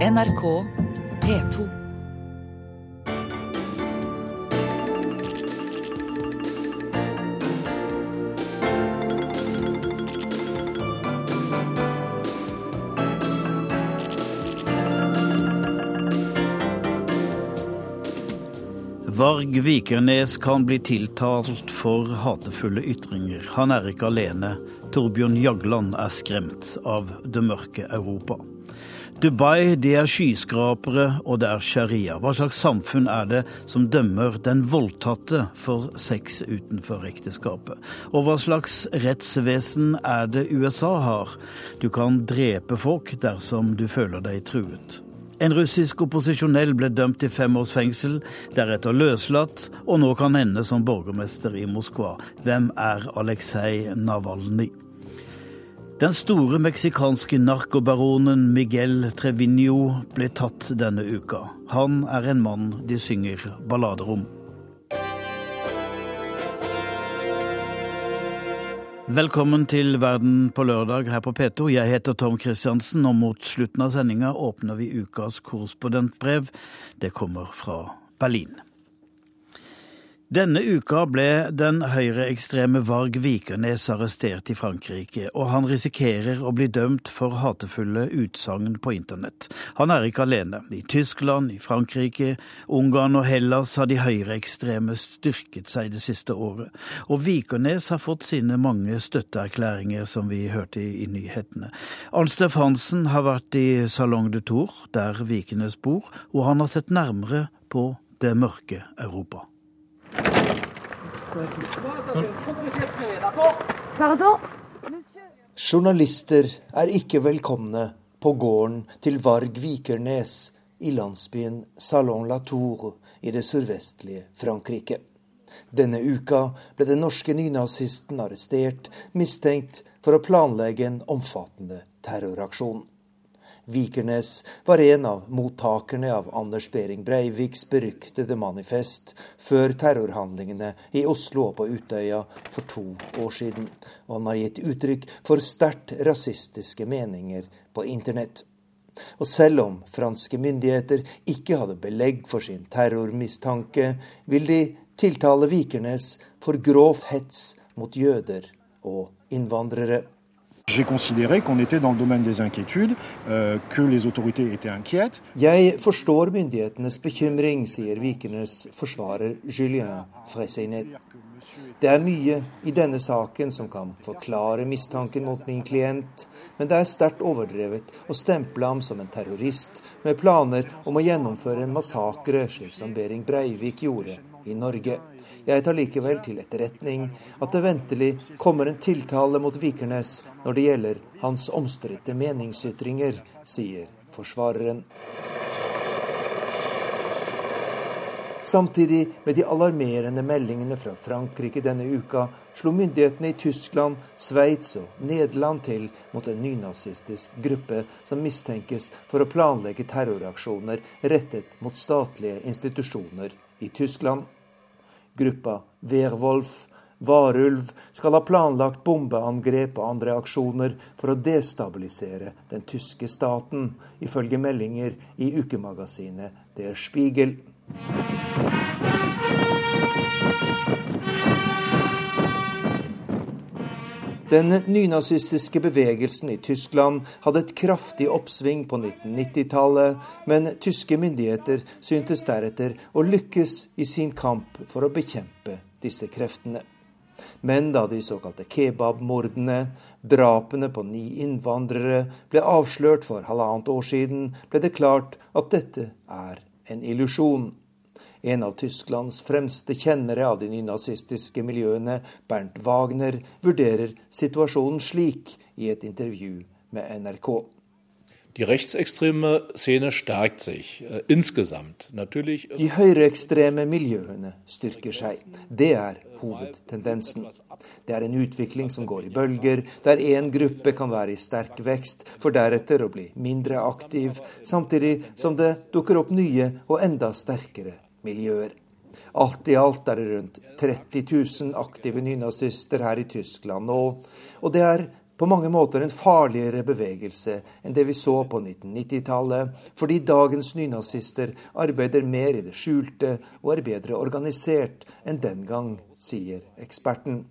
NRK P2. Varg Vikernes kan bli tiltalt for hatefulle ytringer. Han er ikke alene. Torbjørn Jagland er skremt av det mørke Europa. Dubai, det er skyskrapere, og det er sharia. Hva slags samfunn er det som dømmer den voldtatte for sex utenfor ekteskapet? Og hva slags rettsvesen er det USA har? Du kan drepe folk dersom du føler deg truet. En russisk opposisjonell ble dømt til fem års fengsel, deretter løslatt, og nå kan ende som borgermester i Moskva. Hvem er Aleksej Navalnyj? Den store meksikanske narkobaronen Miguel Trevino ble tatt denne uka. Han er en mann de synger ballader om. Velkommen til Verden på lørdag her på P2. Jeg heter Tom Kristiansen, og mot slutten av sendinga åpner vi ukas korrespondentbrev. Det kommer fra Berlin. Denne uka ble den høyreekstreme Varg Vikernes arrestert i Frankrike, og han risikerer å bli dømt for hatefulle utsagn på internett. Han er ikke alene. I Tyskland, i Frankrike, Ungarn og Hellas har de høyreekstreme styrket seg det siste året. Og Vikernes har fått sine mange støtteerklæringer, som vi hørte i, i nyhetene. Arnsteff Hansen har vært i Salong de Tour, der Vikernes bor, og han har sett nærmere på det mørke Europa. Journalister er ikke velkomne på gården til Varg Vikernes i landsbyen Salon-la-Tour i det sørvestlige Frankrike. Denne uka ble den norske nynazisten arrestert, mistenkt for å planlegge en omfattende terroraksjon. Vikernes var en av mottakerne av Anders Behring Breiviks beryktede manifest før terrorhandlingene i Oslo og på Utøya for to år siden, og han har gitt uttrykk for sterkt rasistiske meninger på internett. Og selv om franske myndigheter ikke hadde belegg for sin terrormistanke, vil de tiltale Vikernes for grov hets mot jøder og innvandrere. J'ai considéré qu'on était dans le domaine des inquiétudes, euh, que les autorités étaient inquiètes. Jeg forstår myndighetenes bekymring, sier Vikernes forsvarer Julien Fresenet. Det er mye i denne saken som kan forklare mistanken mot min klient, men det er sterkt overdrevet å stemple ham som en terrorist med planer om å gjennomføre en massakre, slik som Behring Breivik gjorde i Norge. Jeg tar likevel til etterretning at det ventelig kommer en tiltale mot Vikernes når det gjelder hans omstridte meningsytringer, sier forsvareren. Samtidig med de alarmerende meldingene fra Frankrike denne uka, slo myndighetene i Tyskland, Sveits og Nederland til mot en nynazistisk gruppe som mistenkes for å planlegge terroraksjoner rettet mot statlige institusjoner i Tyskland. Gruppa Werwolf, Varulv, skal ha planlagt bombeangrep og andre aksjoner for å destabilisere den tyske staten, ifølge meldinger i ukemagasinet Der Spiegel. Den nynazistiske bevegelsen i Tyskland hadde et kraftig oppsving på 1990-tallet, men tyske myndigheter syntes deretter å lykkes i sin kamp for å bekjempe disse kreftene. Men da de såkalte kebabmordene, drapene på ni innvandrere, ble avslørt for halvannet år siden, ble det klart at dette er en illusjon. En av Tysklands fremste kjennere av de nynazistiske miljøene, Bernt Wagner, vurderer situasjonen slik i et intervju med NRK. Die rechtsextreme Szene stärkt sich äh, insgesamt. Natürlich. De høyreekstreme miljøene styrker seg. Det er hovedtendensen. Det er en utvikling som går i bølger, der én gruppe kan være i sterk vekst, for deretter å bli mindre aktiv, samtidig som det dukker opp nye og enda sterkere miljøer. Alt i alt er det rundt 30 000 aktive nynazister her i Tyskland nå, og det er på mange måter en farligere bevegelse enn det vi så på 1990-tallet, fordi dagens nynazister arbeider mer i det skjulte og er bedre organisert enn den gang, sier eksperten.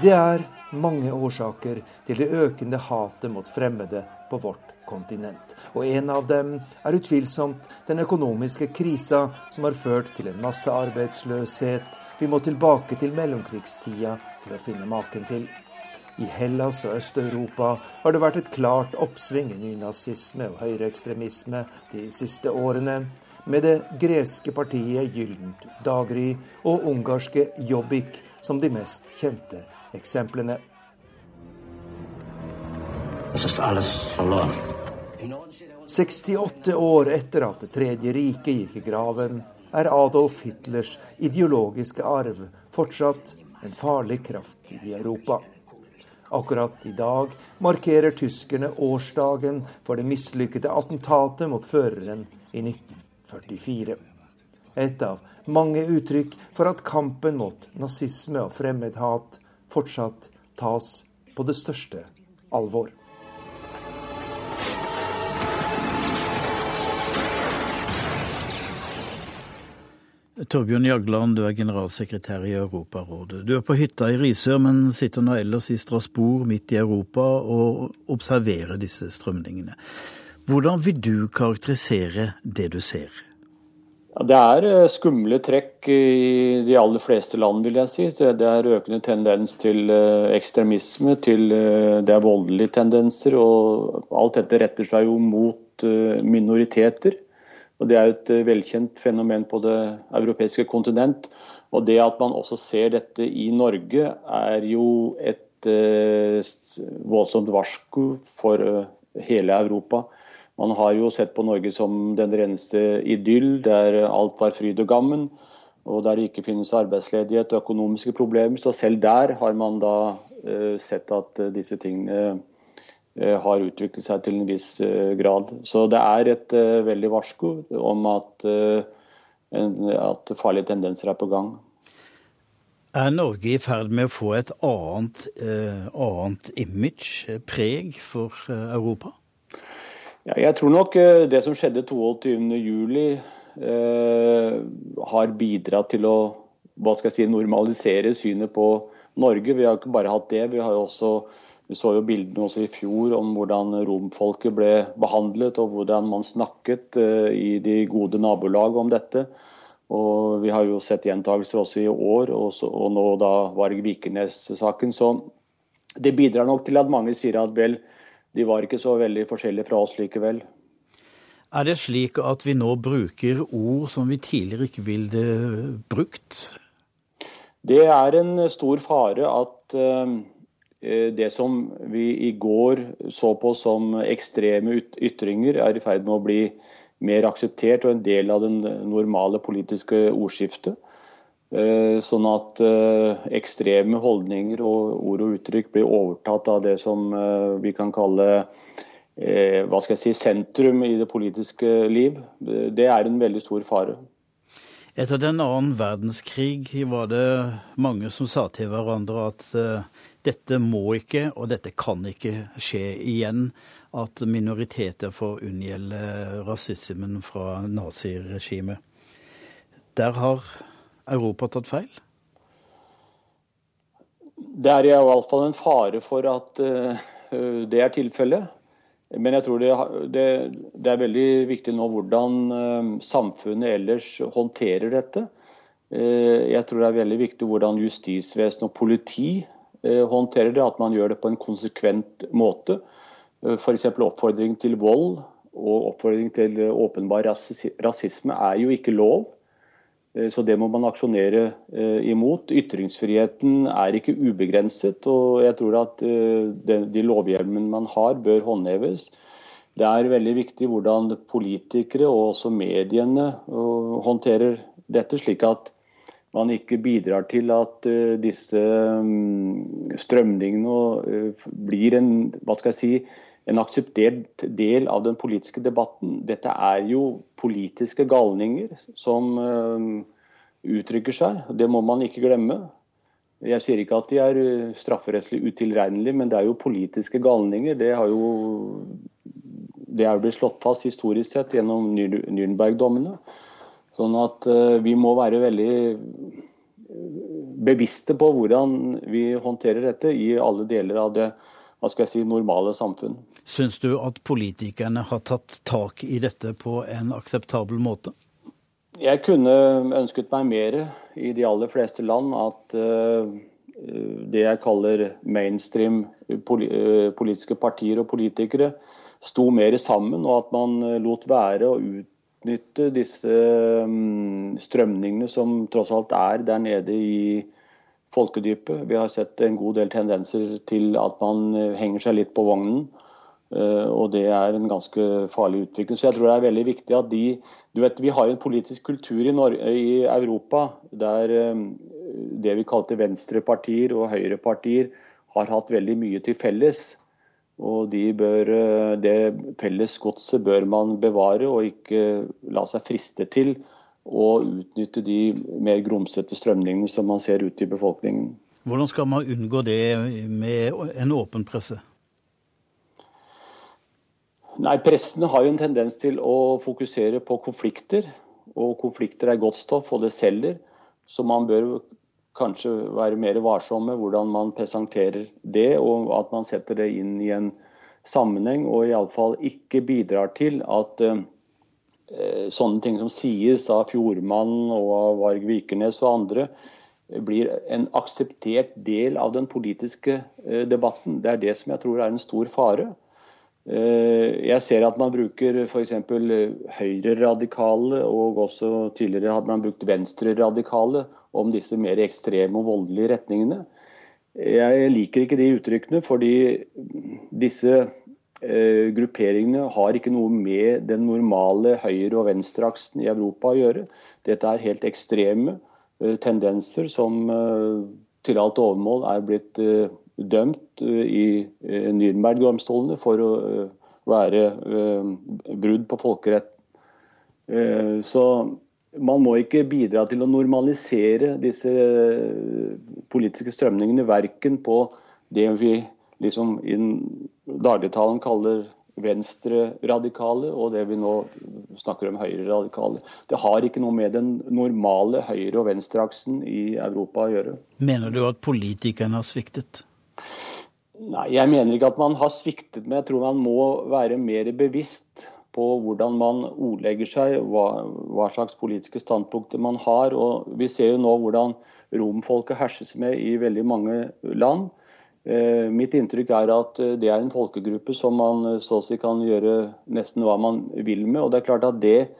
Det er mange årsaker til det økende hatet mot fremmede på vårt kontinent. Og en av dem er utvilsomt den økonomiske krisa som har ført til en massearbeidsløshet vi må tilbake til mellomkrigstida for å finne maken til. I Hellas og Øst-Europa har det vært et klart oppsving i nynazisme og høyreekstremisme de siste årene, med det greske partiet Gyllent Dagry og ungarske Jobbik som de mest kjente eksemplene. 68 år etter at Det tredje riket gikk i graven, er Adolf Hitlers ideologiske arv fortsatt en farlig kraft i Europa. Akkurat i dag markerer tyskerne årsdagen for det mislykkede attentatet mot føreren i 1944. Et av mange uttrykk for at kampen mot nazisme og fremmedhat fortsatt tas på det største alvor. Torbjørn Jagland, du er generalsekretær i Europarådet. Du er på hytta i Risør, men sitter nå ellers i Strasbourg, midt i Europa, og observerer disse strømningene. Hvordan vil du karakterisere det du ser? Det er eh, skumle trekk i de aller fleste land, vil jeg si. Det er økende tendens til eh, ekstremisme, til eh, det er voldelige tendenser. Og alt dette retter seg jo mot minoriteter. Og Det er et eh, velkjent fenomen på det europeiske kontinent. Og Det at man også ser dette i Norge, er jo et eh, voldsomt varsko for eh, hele Europa. Man har jo sett på Norge som den reneste idyll, der alt var fryd og gammen. Og der det ikke finnes arbeidsledighet og økonomiske problemer. Så selv der har man da eh, sett at eh, disse tingene har utviklet seg til en viss eh, grad. Så det er et eh, veldig varsko om at, at farlige tendenser er på gang. Er Norge i ferd med å få et annet, annet image, preg, for Europa? Ja, jeg tror nok det som skjedde 22.07 eh, har bidratt til å hva skal jeg si, normalisere synet på Norge. Vi har ikke bare hatt det, vi har jo også vi så jo bildene også i fjor om hvordan romfolket ble behandlet, og hvordan man snakket eh, i de gode nabolag om dette. Og Vi har jo sett gjentagelser også i år, og, så, og nå da Varg Vikernes-saken. Så det bidrar nok til at mange sier at vel, de var ikke så veldig forskjellige fra oss likevel. Er det slik at vi nå bruker ord som vi tidligere ikke ville brukt? Det er en stor fare at uh, det som vi i går så på som ekstreme ytringer, er i ferd med å bli mer akseptert og en del av den normale politiske ordskiftet. Eh, sånn at eh, ekstreme holdninger og ord og uttrykk blir overtatt av det som vi kan kalle hva skal jeg si, sentrum i det politiske liv. Det er en veldig stor fare. Etter den annen verdenskrig var det mange som sa til hverandre at dette må ikke, og dette kan ikke skje igjen, at minoriteter får unngjelde rasismen fra naziregimet. Der har Europa tatt feil? Det er i hvert fall en fare for at uh, det er tilfellet. Men jeg tror det, det, det, er veldig viktig nå hvordan uh, samfunnet ellers håndterer dette. Uh, jeg tror det er veldig viktig hvordan justisvesen og politi Eh, håndterer det, at man gjør det på en konsekvent måte. Eh, F.eks. oppfordring til vold og oppfordring til eh, åpenbar rasisme er jo ikke lov. Så det må man aksjonere imot. Ytringsfriheten er ikke ubegrenset, og jeg tror at de lovhjelmene man har, bør håndheves. Det er veldig viktig hvordan politikere og også mediene håndterer dette, slik at man ikke bidrar til at uh, disse um, strømningene uh, blir en, hva skal jeg si, en akseptert del av den politiske debatten. Dette er jo politiske galninger som uh, uttrykker seg. Det må man ikke glemme. Jeg sier ikke at de er strafferettslig utilregnelige, men det er jo politiske galninger. Det jo det er blitt slått fast historisk sett gjennom Nürnberg-dommene. Sånn at vi må være veldig bevisste på hvordan vi håndterer dette i alle deler av det hva skal jeg si, normale samfunn. Syns du at politikerne har tatt tak i dette på en akseptabel måte? Jeg kunne ønsket meg mer i de aller fleste land at uh, det jeg kaller mainstream politiske partier og politikere sto mer sammen, og at man lot være å utnytte disse um, strømningene som tross alt er der nede i folkedypet. Vi har sett en god del tendenser til at man eh, henger seg litt på vognen. Eh, og det er en ganske farlig utvikling. Så jeg tror det er veldig viktig at de du vet, Vi har jo en politisk kultur i, Norge, i Europa der eh, det vi kalte venstrepartier og høyrepartier har hatt veldig mye til felles. Og de bør, det felles godset bør man bevare og ikke la seg friste til å utnytte de mer grumsete strømningene som man ser ute i befolkningen. Hvordan skal man unngå det med en åpen presse? Nei, Pressen har jo en tendens til å fokusere på konflikter. Og konflikter er godt stoff, og det selger. Så man bør kanskje være mer varsom med hvordan man presenterer det, og at man setter det inn i en sammenheng, og iallfall ikke bidrar til at uh, sånne ting som sies av Fjordmann og av Varg Vikernes og andre, blir en akseptert del av den politiske eh, debatten. Det er det som jeg tror er en stor fare. Eh, jeg ser at man bruker f.eks. høyreradikale, og også tidligere hadde man brukt venstreradikale om disse mer ekstreme og voldelige retningene. Jeg liker ikke de uttrykkene, fordi disse Eh, grupperingene har ikke noe med den normale høyre- og venstreaksen i Europa å gjøre. Dette er helt ekstreme eh, tendenser som eh, til alt overmål er blitt dømt i Nürnberg-domstolene for å være brudd på folkeretten. Så man må ikke bidra til å normalisere disse politiske strømningene, verken på det vi liksom i dagligtalen kaller venstre-radikale, og det vi nå snakker om høyre-radikale. Det har ikke noe med den normale høyre- og venstreaksen i Europa å gjøre. Mener du at politikerne har sviktet? Nei, Jeg mener ikke at man har sviktet, men jeg tror man må være mer bevisst på hvordan man ordlegger seg, hva, hva slags politiske standpunkter man har. og Vi ser jo nå hvordan romfolket herses med i veldig mange land. Eh, mitt inntrykk er at eh, det er en folkegruppe som man eh, så å si kan gjøre nesten hva man vil med. og det er klart at det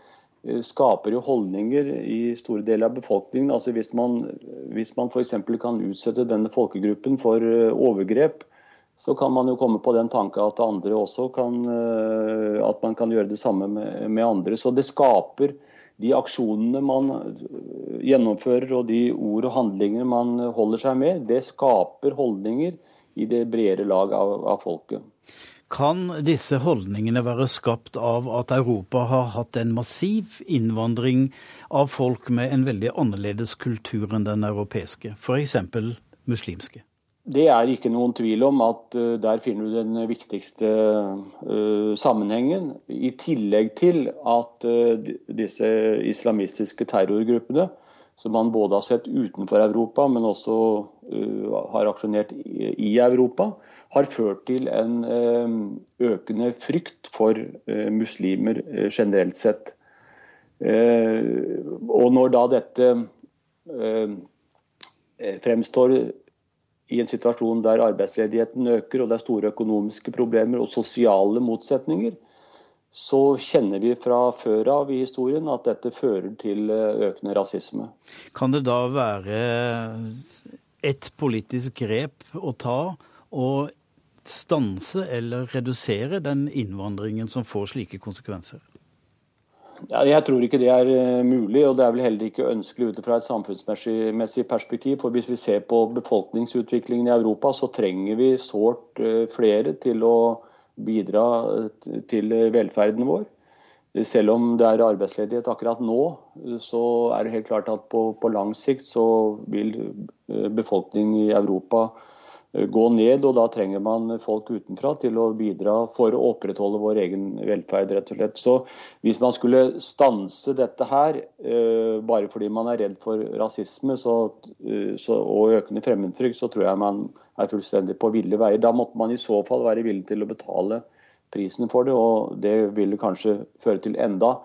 skaper jo holdninger i store deler av befolkningen. Altså Hvis man, hvis man f.eks. kan utsette denne folkegruppen for overgrep, så kan man jo komme på den tanke at andre også kan, at man kan gjøre det samme med, andre. Så det skaper de aksjonene man gjennomfører og de ord og handlinger man holder seg med, det skaper holdninger i det bredere lag av, av folket. Kan disse holdningene være skapt av at Europa har hatt en massiv innvandring av folk med en veldig annerledes kultur enn den europeiske, f.eks. muslimske? Det er ikke noen tvil om at uh, der finner du den viktigste uh, sammenhengen. I tillegg til at uh, disse islamistiske terrorgruppene som man både har sett utenfor Europa, men også har aksjonert i, Europa, har ført til en økende frykt for muslimer generelt sett. og når da dette fremstår i en situasjon der arbeidsledigheten øker, og det er store økonomiske problemer og sosiale motsetninger, så kjenner vi fra før av i historien at dette fører til eh, økende rasisme. Kan det da være et politisk grep å ta og stanse eller redusere den innvandringen som får slike konsekvenser? Jeg tror ikke det er eh, mulig, og det er vel heller ikke ønskelig ut fra et samfunnsmessig perspektiv. For Hvis vi ser på befolkningsutviklingen i Europa, så trenger vi sårt eh, flere til å bidra til velferden vår. selv om det er arbeidsledighet akkurat nå, så er det helt klart at på, på lang sikt så vil befolkningen i Europa Eh, gå ned, og da trenger man folk utenfra til å bidra for å opprettholde vår egen velferd, rett og slett. Så hvis man skulle stanse dette her, uh, bare fordi man er redd for rasisme så, uh, så, og økende fremmedfrykt, så tror jeg man er fullstendig på ville veier. Da måtte man i så fall være villig til å betale prisen for det, og det ville kanskje føre til enda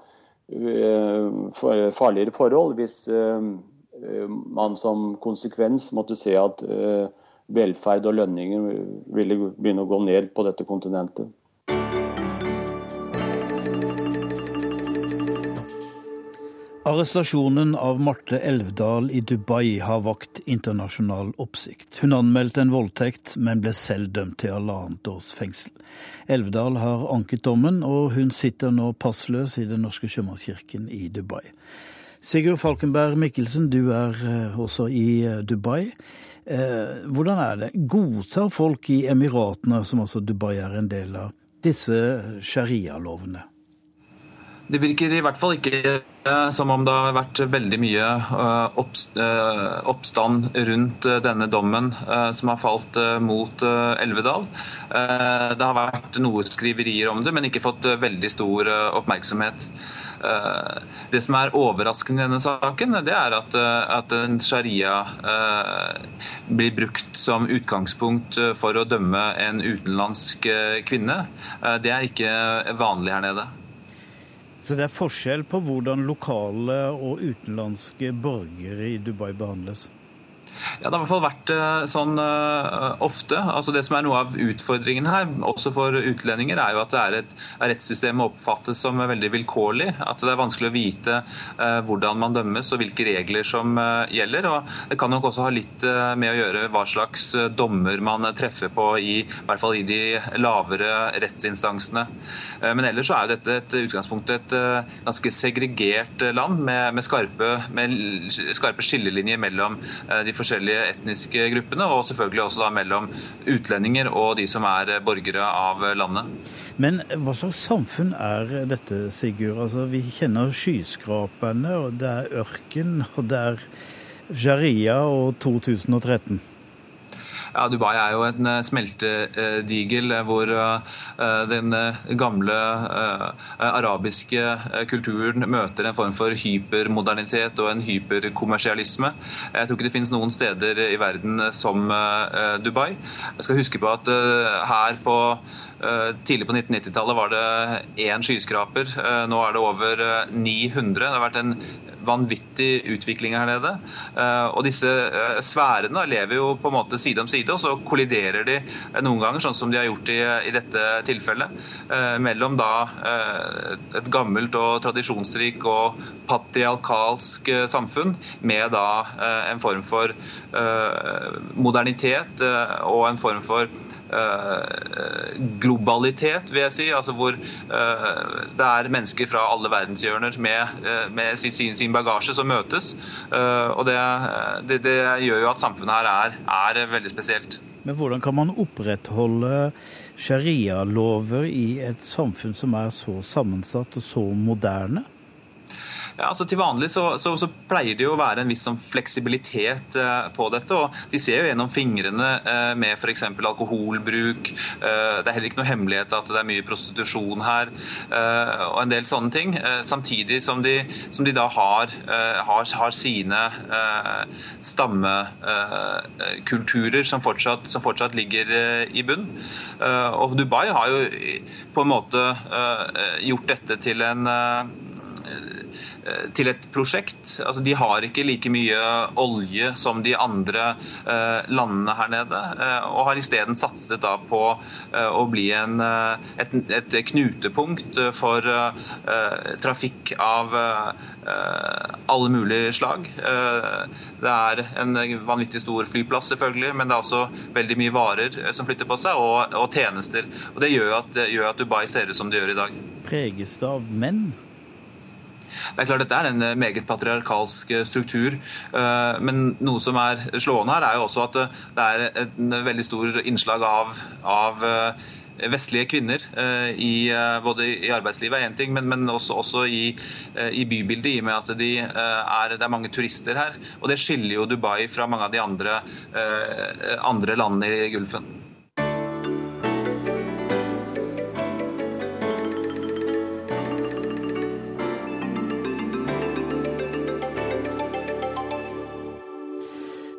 farligere forhold hvis man som konsekvens måtte se at velferd og lønninger ville begynne å gå ned på dette kontinentet. Arrestasjonen av Marte Elvdal i Dubai har vakt internasjonal oppsikt. Hun anmeldte en voldtekt, men ble selv dømt til halvannet års fengsel. Elvdal har anket dommen, og hun sitter nå passløs i Den norske sjømannskirken i Dubai. Sigurd Falkenberg Mikkelsen, du er eh, også i eh, Dubai. Eh, hvordan er det? Godtar folk i Emiratene, som altså Dubai er en del av, disse sharia-lovene? Det virker i hvert fall ikke eh, som om det har vært veldig mye eh, oppstand rundt denne dommen som har falt mot Elvedal. Det har vært noe skriverier om det, men ikke fått veldig stor oppmerksomhet. Eh, det som er overraskende i denne saken, det er at, eh, at en sharia eh, blir brukt som utgangspunkt for å dømme en utenlandsk kvinne. Det er ikke vanlig her nede. Så det er forskjell på hvordan lokale og utenlandske borgere i Dubai behandles? Ja, Det har i hvert fall vært eh, sånn uh, ofte. Altså Det som er noe av utfordringen her, også for utlendinger, er jo at det er et rettssystem oppfattes som veldig vilkårlig. At det er vanskelig å vite uh, hvordan man dømmes og hvilke regler som gjelder. og Det kan nok også ha litt med å gjøre hva slags dommer man treffer på, i, i hvert fall i de lavere rettsinstansene. Men ellers så er jo dette et utgangspunkt et ganske segregert land med, med, skarpe, med skarpe skillelinjer mellom de forskjellige forskjellige etniske gruppene, og selvfølgelig også da mellom utlendinger og de som er borgere av landet. Men hva slags samfunn er dette, Sigurd? Altså, vi kjenner skyskraperne, og det er ørken, og det er Jaria og 2013. Ja, Dubai er jo en eh, smeltedigel eh, hvor eh, den gamle arabiske kulturen møter en form for hypermodernitet og en hyperkommersialisme. Jeg tror ikke det finnes noen steder i verden som Dubai. Jeg skal huske på at her på Tidlig på 1990-tallet var det én skyskraper. Nå er det over 900. Det har vært en vanvittig utvikling her nede. Og disse sfærene lever jo på en måte side om side og så kolliderer de noen ganger, sånn som de har gjort i, i dette tilfellet, eh, mellom da eh, et gammelt og tradisjonsrik og patriarkalsk eh, samfunn med da eh, en form for eh, modernitet eh, og en form for globalitet, vil jeg si. altså Hvor det er mennesker fra alle verdenshjørner med, med sin, sin, bagasje som møtes. og det, det, det, gjør jo at samfunnet her er, er veldig spesielt. Men hvordan kan man opprettholde sharialover i et samfunn som er så sammensatt og så moderne? Ja, altså Til vanlig så, så, så, pleier det jo å være en viss sånn fleksibilitet eh, på dette. og De ser jo gjennom fingrene eh, med f.eks. alkoholbruk. Eh, det er heller ikke noe hemmelighet at det er mye prostitusjon her eh, og en del sånne ting. Samtidig som de, som de, da har, har, har sine stammekulturer som, som fortsatt ligger i bunn. og Dubai har jo på en måte gjort dette til en til et prosjekt. Altså, de har ikke like mye olje som de andre eh, landene her nede, eh, og har isteden satset da på å bli en, et, et, knutepunkt for trafikk av alle mulige slag. Det er en vanvittig stor flyplass, selvfølgelig, men det er også veldig mye varer som flytter på seg, og, og tjenester. Og Det gjør at, gjør at Dubai ser ut som det gjør i dag. Preges det av menn? Det er klart Dette er en eh, meget patriarkalsk eh, struktur. Eh, men noe som er slående her, er jo også at det er en veldig stor innslag av, av vestlige kvinner i, både i arbeidslivet er én ting, men, men også, også i, i, bybildet, i og med at de er, det er mange turister her. Og det skiller jo Dubai fra mange av de andre, andre landene i Gulfen.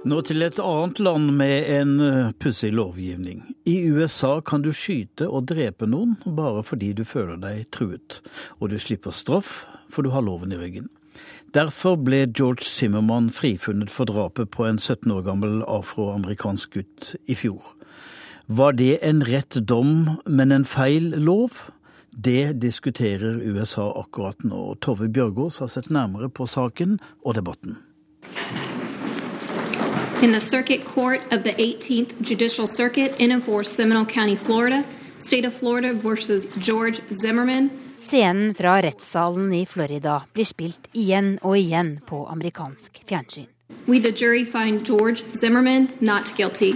Nå til et annet land med en eh, pussig lovgivning. I USA kan du skyte og drepe noen bare fordi du føler deg truet, og du slipper straff for du har loven i ryggen. Derfor ble George Zimmermann frifunnet for drapet på en 17 år gammel afroamerikansk gutt i fjor. Var det en rett dom, men en feil lov? Det diskuterer USA akkurat nå. Tove Bjørgaas har sett nærmere på saken og debatten. In the Circuit Court of the 18th Judicial Circuit in and for Seminole County, Florida, State of Florida versus George Zimmerman. Scenen fra rettssalen i Florida blir spilt igjen og igjen på amerikansk fjernsyn. We the jury find George Zimmerman not guilty.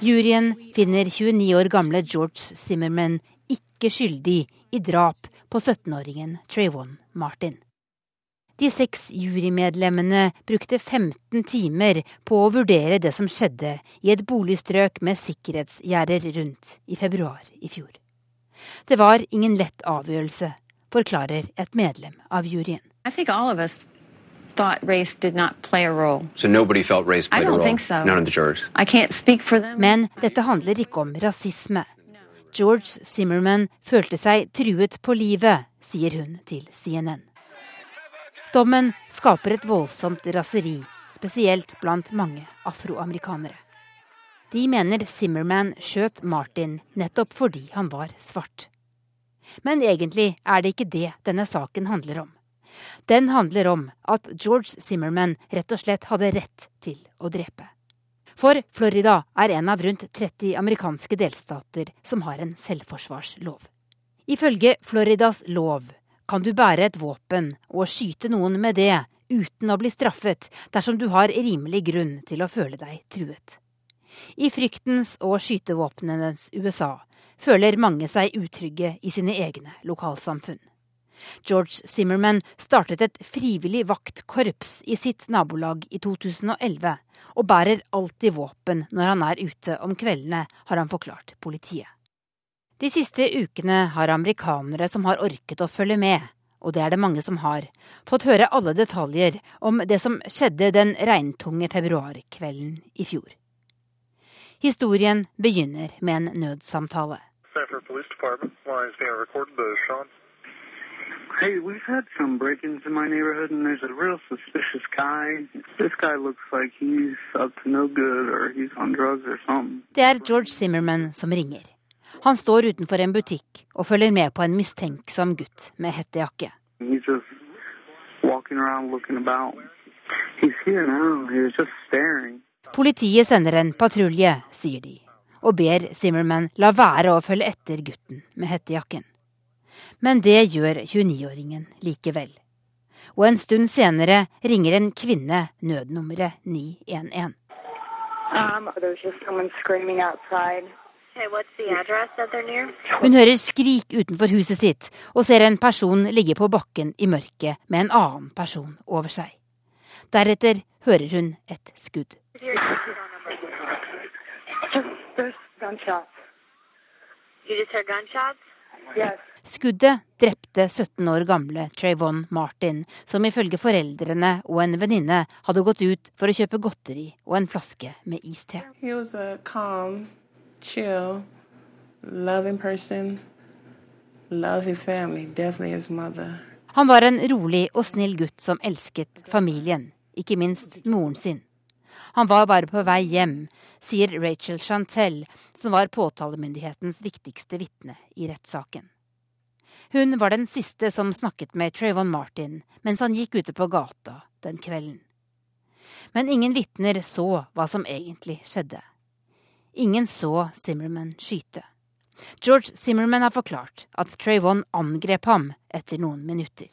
Juryen finner 29 år gamle George Zimmerman ikke skyldig i drap på 17-åringen Trayvon Martin. De seks jurymedlemmene brukte 15 timer på å vurdere det som skjedde i et boligstrøk med sikkerhetsgjerder rundt i februar i fjor. Det var ingen lett avgjørelse, forklarer et medlem av juryen. thought race did not play a role. So nobody felt race played a role? so. None of the jurors? I can't speak for them. Men dette handler ikke om rasisme. George Zimmerman følte seg truet på livet, sier hun til CNN. Dommen skaper et voldsomt raseri, spesielt blant mange afroamerikanere. De mener Zimmerman skjøt Martin nettopp fordi han var svart. Men egentlig er det ikke det denne saken handler om. Den handler om at George Zimmerman rett og slett hadde rett til å drepe. For Florida er en av rundt 30 amerikanske delstater som har en selvforsvarslov. Ifølge Floridas lov kan du bære et våpen og skyte noen med det uten å bli straffet dersom du har rimelig grunn til å føle deg truet. I fryktens og skytevåpnenes USA føler mange seg utrygge i sine egne lokalsamfunn. George Zimmerman startet et frivillig vaktkorps i sitt nabolag i 2011, og bærer alltid våpen når han er ute om kveldene, har han forklart politiet. De siste ukene har amerikanere som har orket å følge med, og det er det mange som har, fått høre alle detaljer om det som skjedde den regntunge februarkvelden i fjor. Historien begynner med en nødsamtale. Hey, we've had some break-ins in my neighborhood, and there's a real suspicious guy. This guy looks like he's up to no good, or he's on drugs or something. Det er George Zimmerman som ringer. Han står utenfor en butikk og følger med på en mistenksom gutt med hettejakke. Politiet sender en patrulje, sier de, og ber Zimmerman la være å følge etter gutten med hettejakken. Men det gjør 29-åringen likevel. Og en stund senere ringer en kvinne nødnummeret 911. Um, hun hører skrik utenfor huset sitt og ser en person ligge på bakken i mørket med en annen person over seg. Deretter hører hun et skudd. Skuddet drepte 17 år gamle Trayvon Martin, som ifølge foreldrene og en venninne hadde gått ut for å kjøpe godteri og en flaske med iste chill, loving person. loves his family, definitely his mother. Han var en rolig og snill gutt som elsket familien, ikke minst moren sin. Han var bare på vei hjem, sier Rachel Chantel, som var påtalemyndighetens viktigste vitne i rettssaken. Hun var den siste som snakket med Trayvon Martin mens han gikk ute på gata den kvelden. Men ingen vitner så hva som egentlig skjedde. Ingen så Zimmerman skyte. George Zimmerman har forklart at Trayvon angrep ham etter noen minutter.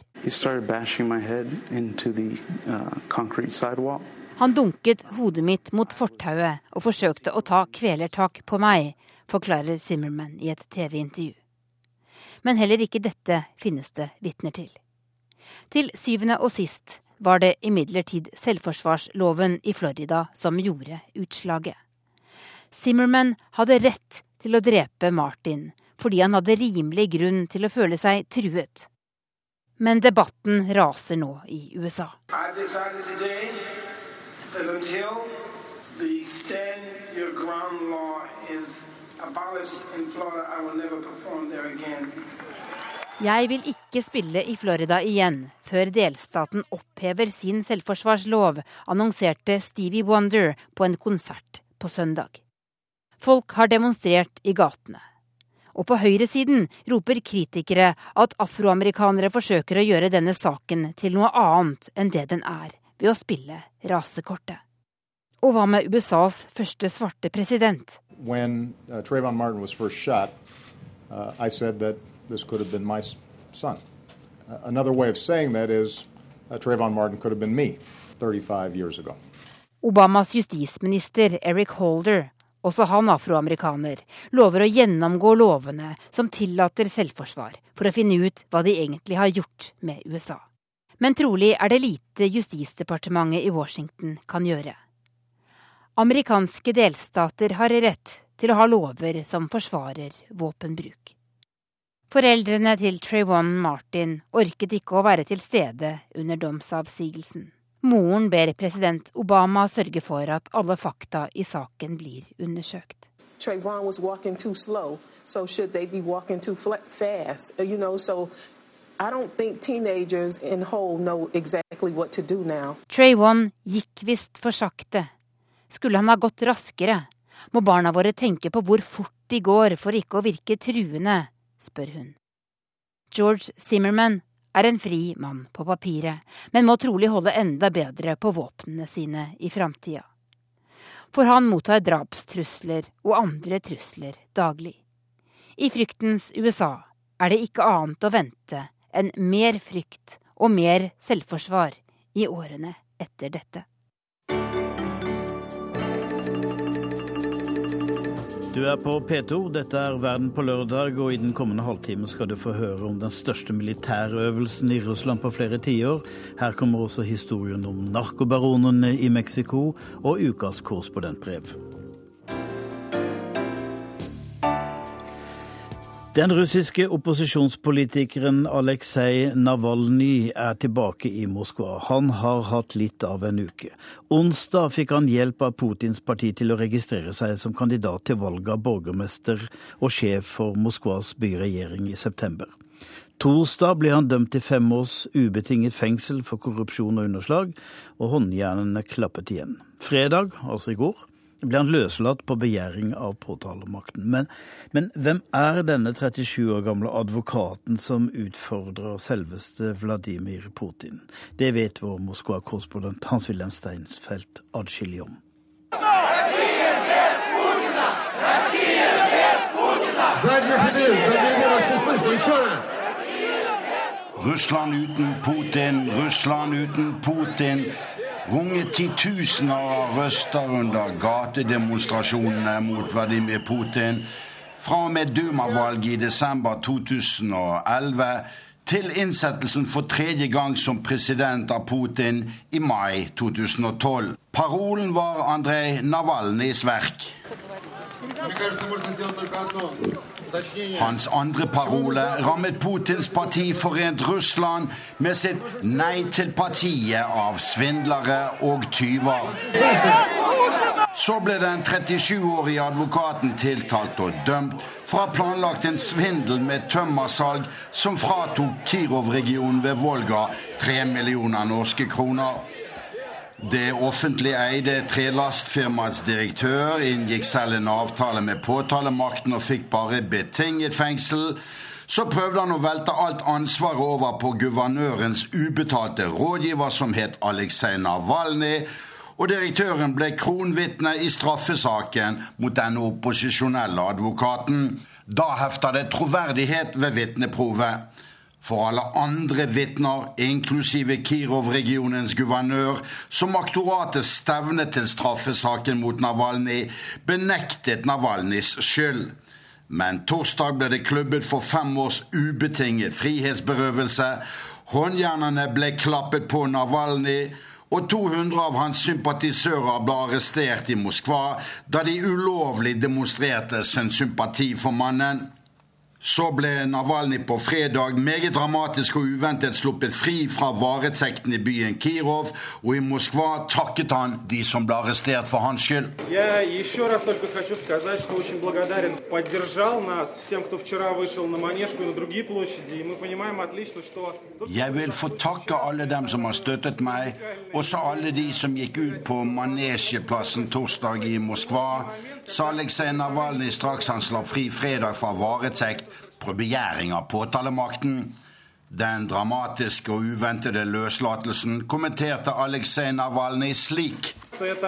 Uh, Han dunket hodet mitt mot fortauet og forsøkte å ta kvelertak på meg, forklarer Zimmerman i et TV-intervju. Men heller ikke dette finnes det vitner til. Til syvende og sist var det imidlertid selvforsvarsloven i Florida som gjorde utslaget. Zimmerman hadde rett til å drepe Martin fordi han hadde rimelig grunn til å føle seg truet. Men debatten raser nå i USA. Jeg vil ikke spille i Florida igjen før delstaten opphever sin selvforsvarslov, annonserte Stevie Wonder på en konsert på søndag. Folk har demonstrert i gatene. Og på høyresiden roper kritikere at afroamerikanere forsøker å gjøre denne saken til noe annet enn det den er, ved å spille rasekortet. Og hva med USAs første svarte president? When uh, Trayvon Martin was first shot, uh, I said that this could have been my son. Uh, another way of saying that is uh, Trayvon Martin could have been me 35 years ago. Obamas justisminister Eric Holder også han afroamerikaner, lover å gjennomgå lovene som tillater selvforsvar, for å finne ut hva de egentlig har gjort med USA. Men trolig er det lite Justisdepartementet i Washington kan gjøre. Amerikanske delstater har rett til å ha lover som forsvarer våpenbruk. Foreldrene til Trayvon Martin orket ikke å være til stede under domsavsigelsen. Moren ber president Obama sørge for at alle fakta i saken blir undersøkt. Trayvon was walking too slow, so should they be walking too fast? Uh, you know, so I don't think teenagers in whole know exactly what to do now. Trayvon gikk visst for sakte. Skulle han ha gått raskere? Må barna våre tenke på hvor fort de går for ikke å virke truende, spør hun. George Zimmerman er en fri mann på papiret, men må trolig holde enda bedre på våpnene sine i framtida. For han mottar drapstrusler og andre trusler daglig. I fryktens USA er det ikke annet å vente enn mer frykt og mer selvforsvar i årene etter dette. Du er på P2, dette er Verden på lørdag, og i den kommende halvtime skal du få høre om den største militærøvelsen i Russland på flere tiår. Her kommer også historien om narkobaronene i Mexico og ukas korrespondentbrev. Den russiske opposisjonspolitikeren Aleksej Navalnyj er tilbake i Moskva. Han har hatt litt av en uke. Onsdag fikk han hjelp av Putins parti til å registrere seg som kandidat til valget av borgermester og sjef for Moskvas byregjering i september. Torsdag ble han dømt til fem års ubetinget fengsel for korrupsjon og underslag, og håndjernene klappet igjen. Fredag, altså i går, ble han løslatt på begjæring av påtalemakten. Men, men, hvem er denne 37 år gamle advokaten som utfordrer selveste Vladimir Putin? Det vet vår Moskva-korrespondent Hans-Wilhelm Steinsfeld adskillig om. Russland uten Putin, Russland uten Putin runget titusener av røster under gatedemonstrasjonene mot Vladimir Putin fra og med Duma-valget i desember 2011 til innsettelsen for tredje gang som president av Putin i mai 2012. Parolen var Andrej Navalnyjs verk. Hans andre parole rammet Putins parti Forent Russland med sitt nei til partiet av svindlere og tyver. Så ble den 37-årige advokaten tiltalt og dømt for å ha planlagt en svindel med tømmersalg som fratok Kirov-regionen ved Volga tre millioner norske kroner. Det offentlig eide trelastfirmaets direktør inngikk selv en avtale med påtalemakten og fikk bare betinget fengsel. Så prøvde han å velte alt ansvaret over på guvernørens ubetalte rådgiver, som het Aleksej Navalnyj, og direktøren ble kronvitne i straffesaken mot denne opposisjonelle advokaten. Da hefter det troverdighet ved vitneprovet. For alle andre vitner, inklusive Kirov-regionens guvernør, som aktoratet stevnet til straffesaken mot Navalnyj, benektet Navalnyjs skyld. Men torsdag ble det klubbet for fem års ubetinget frihetsberøvelse. Håndjernene ble klappet på Navalnyj, og 200 av hans sympatisører ble arrestert i Moskva da de ulovlig demonstrerte sin sympati for mannen. Så ble Navalnyj på fredag meget dramatisk og uventet sluppet fri fra varetekten i byen Kirov, og i Moskva takket han de som ble arrestert for hans skyld. Jeg vil få takke alle dem som har støttet meg, også alle de som gikk ut på Manesjeplassen torsdag i Moskva, sa Aleksej Navalnyj straks han slapp fri fredag fra varetekt begjæring av påtalemakten. Den dramatiske og uventede løslatelsen kommenterte Aleksej Navalnyj slik. Dette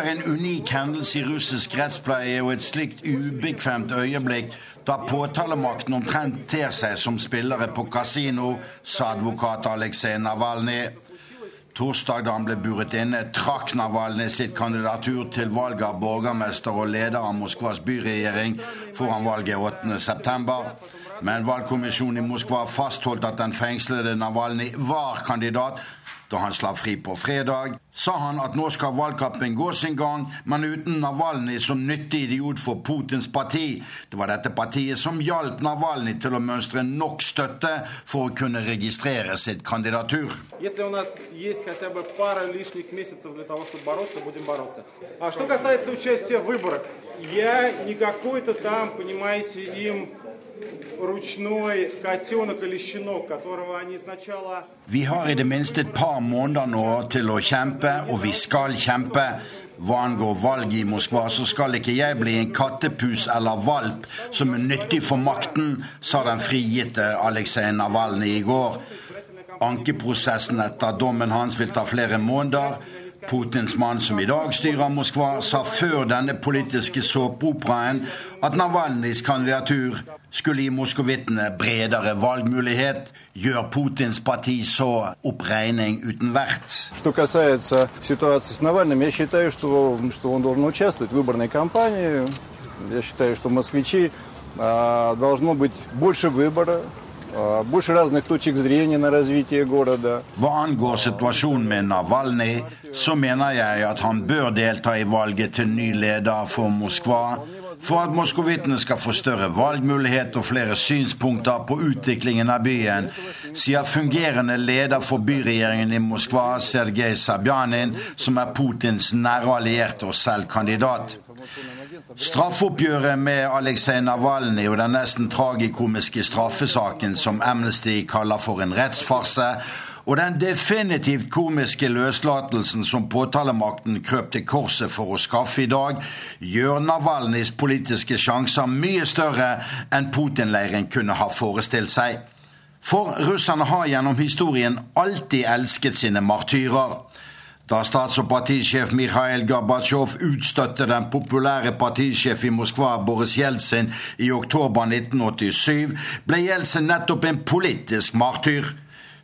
er en unik hendelse i russisk rettspleie og et slikt ubekvemt øyeblikk da påtalemakten omtrent ter seg som spillere på kasino, sa advokat Aleksej Navalnyj. Torsdag da han ble buret inne, trakk Navalny sitt kandidatur til valg av borgermester og leder av Moskvas byregjering foran valget 8.9. Men valgkommisjonen i Moskva fastholdt at den fengslede Navalny var kandidat. Da han slapp fri på fredag, sa han at nå skal valgkampen gå sin gang, men uten Navalnyj som nyttig idiot for Putins parti. Det var dette partiet som hjalp Navalnyj til å mønstre nok støtte for å kunne registrere sitt kandidatur. Я не какой-то там, понимаете, им vi har i det minste et par måneder nå til å kjempe, og vi skal kjempe. Hva angår valg i Moskva, så skal ikke jeg bli en kattepus eller valp som er nyttig for makten, sa den frigitte Aleksej Navalnyj i går. Ankeprosessen etter dommen hans vil ta flere måneder. Putins mann som i dag styrer Moskva, sa før denne politiske såpeoperaen at Navalnyjs kandidatur skulle gi moskovittene bredere valgmulighet. Gjør Putins parti så oppregning uten vert? Что касается ситуации с Навальным, я считаю, что, что он должен участвовать в выборной кампании. Я считаю, что москвичи а, должно быть больше выбора, а, больше разных точек зрения на развитие города. Hva angår situasjonen med Navalnyj, så mener jeg at han bør delta i valget til ny leder for Moskva. for at moskovittene skal få større valgmulighet og flere synspunkter på utviklingen av byen, sier fungerende leder for byregjeringen i Moskva, Sergej Sabjanin, som er Putins nære allierte og selv kandidat. Straffeoppgjøret med Aleksej Navalnyj og den nesten tragikomiske straffesaken som Amnesty kaller for en rettsfarse, og den definitivt komiske løslatelsen som påtalemakten krøp til korset for å skaffe i dag, gjør Navalnyjs politiske sjanser mye større enn Putin-leiren kunne ha forestilt seg. For russerne har gjennom historien alltid elsket sine martyrer. Da stats- og partisjef Mikhail Gorbatsjov utstøtte den populære partisjef i Moskva Boris Jeltsin i oktober 1987, ble Jeltsin nettopp en politisk martyr.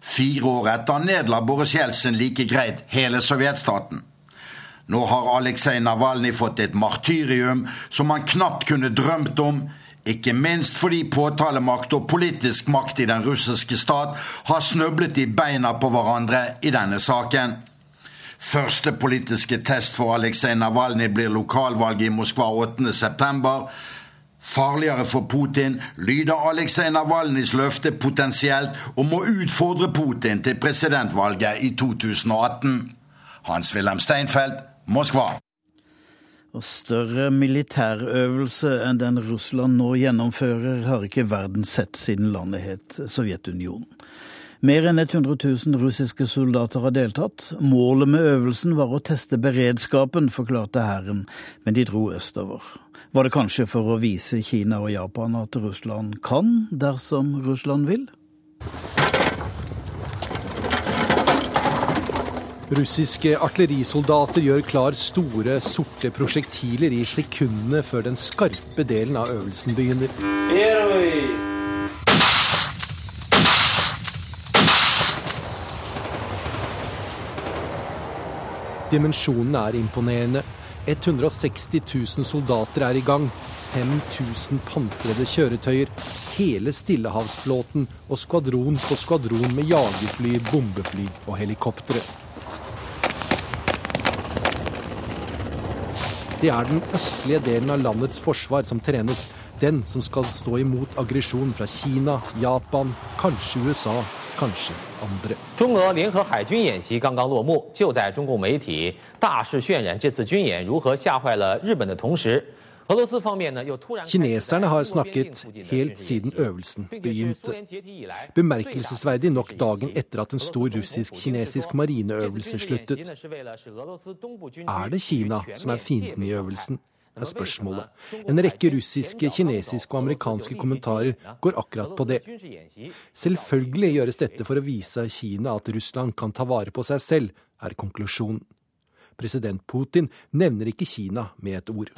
Fire år etter nedla Boris Jeltsin like greit hele sovjetstaten. Nå har Aleksej Navalnyj fått et martyrium som han knapt kunne drømt om, ikke minst fordi påtalemakt og politisk makt i den russiske stat har snøblet i beina på hverandre i denne saken. Første politiske test for Aleksej Navalnyj blir lokalvalget i Moskva 8.9. Farligere for Putin lyder Aleksej Navalnyjs løfte potensielt om å utfordre Putin til presidentvalget i 2018. Hans-Wilhelm Steinfeld, Moskva. Og større militærøvelse enn den Russland nå gjennomfører, har ikke verden sett siden landet het Sovjetunionen. Mer enn 100 000 russiske soldater har deltatt. Målet med øvelsen var å teste beredskapen, forklarte hæren, men de dro østover. Var det kanskje for å vise Kina og Japan at Russland kan dersom Russland vil? Russiske artillerisoldater gjør klar store, sorte prosjektiler i sekundene før den skarpe delen av øvelsen begynner. Dimensjonene er imponerende. 160 000 soldater er i gang. 5000 pansrede kjøretøyer. Hele Stillehavsflåten og skvadron på skvadron med jagerfly, bombefly og helikoptre. Det er den østlige delen av landets forsvar som trenes. Den som skal stå imot aggresjon fra Kina, Japan, kanskje USA, kanskje andre. Kineserne har snakket helt siden øvelsen begynte. Bemerkelsesverdig nok dagen etter at en stor russisk-kinesisk marineøvelse sluttet. Er det Kina som er fienden i øvelsen? Er spørsmålet. En rekke russiske, kinesiske og amerikanske kommentarer går akkurat på det. Selvfølgelig gjøres dette for å vise Kina at Russland kan ta vare på seg selv, er konklusjonen. President Putin nevner ikke Kina med et ord.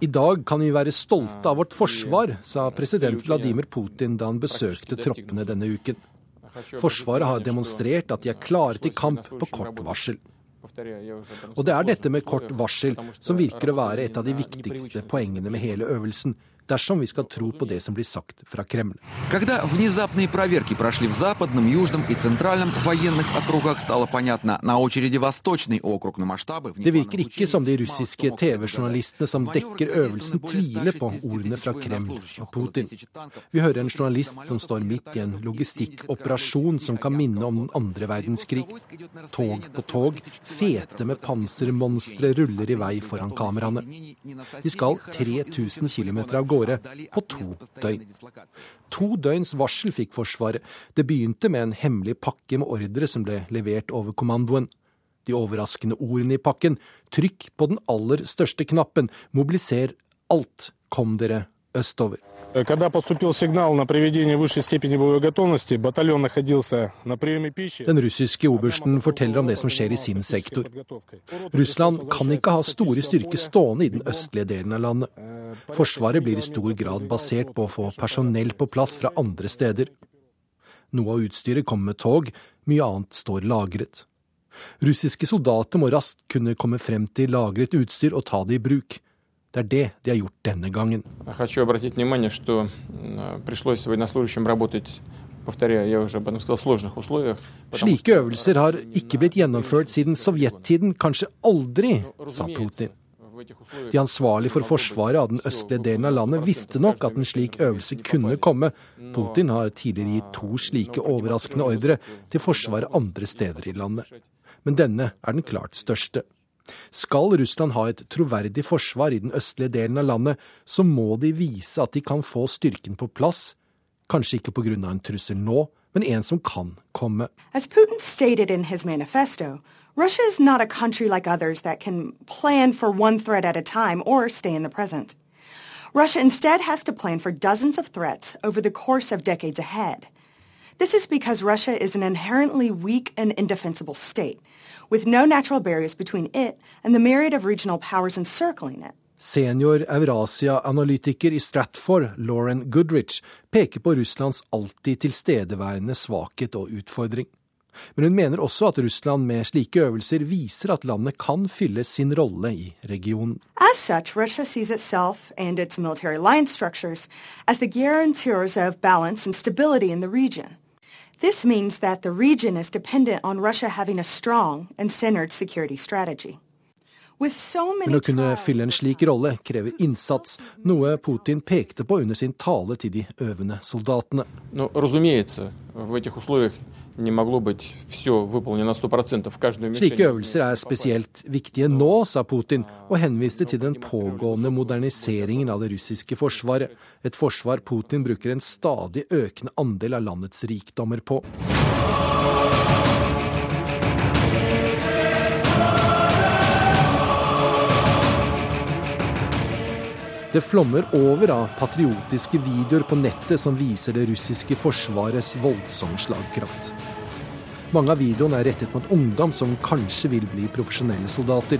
I dag kan vi være stolte av vårt forsvar, sa president Vladimir Putin da han besøkte troppene denne uken. Forsvaret har demonstrert at de er klare til kamp på kort varsel. Og det er dette med kort varsel som virker å være et av de viktigste poengene med hele øvelsen, dersom vi skal tro på det som blir sagt fra Kreml. Det virker ikke som de russiske TV-journalistene som dekker øvelsen, tviler på ordene fra Kreml og Putin. Vi hører en journalist som står midt i en logistikkoperasjon som kan minne om den andre verdenskrig. Tog på tog, fete med pansermonstre ruller i vei foran kameraene. De skal 3000 km av gårde på to døgn. To døgns varsel fikk Forsvaret. Det begynte med en hemmelig pakke med ordre som ble levert over kommandoen. De overraskende ordene i pakken, trykk på den aller største knappen, mobiliser alt, kom dere østover. Den russiske obersten forteller om det som skjer i sin sektor. Russland kan ikke ha store styrker stående i den østlige delen av landet. Forsvaret blir i stor grad basert på å få personell på plass fra andre steder. Noe av utstyret kommer med tog, mye annet står lagret. Russiske soldater må raskt kunne komme frem til lagret utstyr og ta det i bruk. Det er det de har gjort denne gangen. Slike øvelser har ikke blitt gjennomført siden sovjettiden, kanskje aldri, sa Putin. De ansvarlige for forsvaret av den østlige delen av landet visste nok at en slik øvelse kunne komme. Putin har tidligere gitt to slike overraskende ordre til forsvaret andre steder i landet. Men denne er den klart største. Skal Russland ha et troverdig forsvar i den østlige delen av landet, så må de vise at de kan få styrken på plass. Kanskje ikke pga. en trussel nå, men en som kan komme. As Putin stated in his manifesto, Russia is not a country like others that can plan for one threat at a time or stay in the present. Russia instead has to plan for dozens of threats over the course of decades ahead. This is because Russia is an inherently weak and indefensible state, with no natural barriers between it and the myriad of regional powers encircling it. Senior Eurasia-analytiker i Stratford, Lauren Goodrich, peker på Russlands alltid tilstedeværende svakhet og utfordring. Men hun mener også at Russland med slike øvelser viser at landet kan fylle sin rolle i regionen. As such, Russia sees itself and its military alliance structures as the guarantors of balance and stability in the region. This means that the region is dependent on Russia having a strong and centered security strategy. Men å kunne fylle en slik rolle krever innsats, noe Putin pekte på under sin tale til de øvende soldatene. Slike øvelser er spesielt viktige nå, sa Putin, og henviste til den pågående moderniseringen av det russiske forsvaret. Et forsvar Putin bruker en stadig økende andel av landets rikdommer på. Det flommer over av patriotiske videoer på nettet som viser det russiske forsvarets voldsomme slagkraft. Mange av videoene er rettet mot ungdom som kanskje vil bli profesjonelle soldater.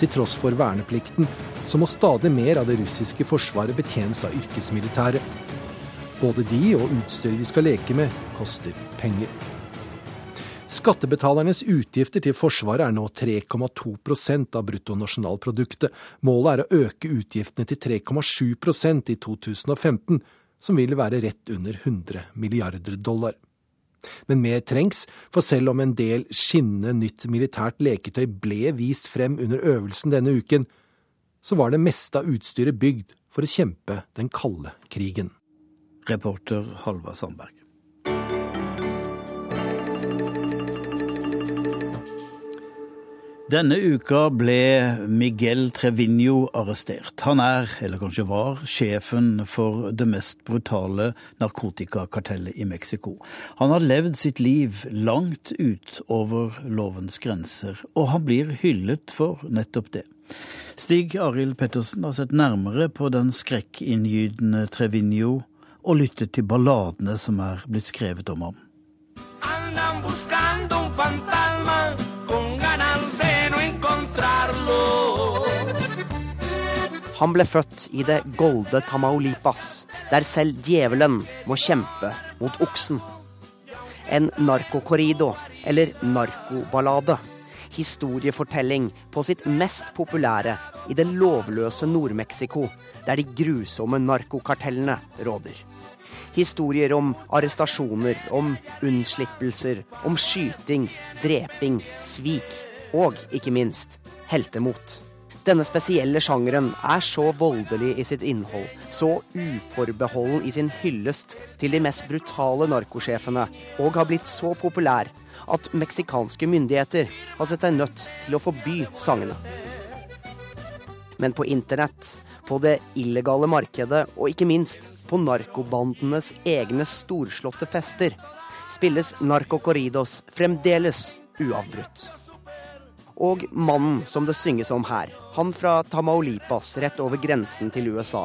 Til tross for verneplikten så må stadig mer av det russiske forsvaret betjenes av yrkesmilitære. Både de og utstyret de skal leke med, koster penger. Skattebetalernes utgifter til Forsvaret er nå 3,2% av bruttonasjonalproduktet. Målet er å øke utgiftene til 3,7% i 2015, som vil være rett under 100 milliarder dollar. Men mer trengs, for selv om en del skinnende nytt militært leketøy ble vist frem under øvelsen denne uken, så var det meste av utstyret bygd for å kjempe den kalde krigen. Reporter Halvard Sandberg. Denne uka ble Miguel Trevinho arrestert. Han er, eller kanskje var, sjefen for det mest brutale narkotikakartellet i Mexico. Han har levd sitt liv langt utover lovens grenser, og han blir hyllet for nettopp det. Stig Arild Pettersen har sett nærmere på den skrekkinngytende Trevinho og lyttet til balladene som er blitt skrevet om ham. Andan buscando un Han ble født i det golde Tamaulipas, der selv djevelen må kjempe mot oksen. En narkokorrido, eller narkoballade. Historiefortelling på sitt mest populære i det lovløse Nord-Mexico, der de grusomme narkokartellene råder. Historier om arrestasjoner, om unnslippelser, om skyting, dreping, svik og ikke minst heltemot. Denne spesielle sjangeren er så voldelig i sitt innhold, så uforbeholden i sin hyllest til de mest brutale narkosjefene, og har blitt så populær at meksikanske myndigheter har sett seg nødt til å forby sangene. Men på internett, på det illegale markedet og ikke minst på narkobandenes egne storslåtte fester, spilles narcocorridos fremdeles uavbrutt. Og mannen som det synges om her, han fra Tamaulipas rett over grensen til USA,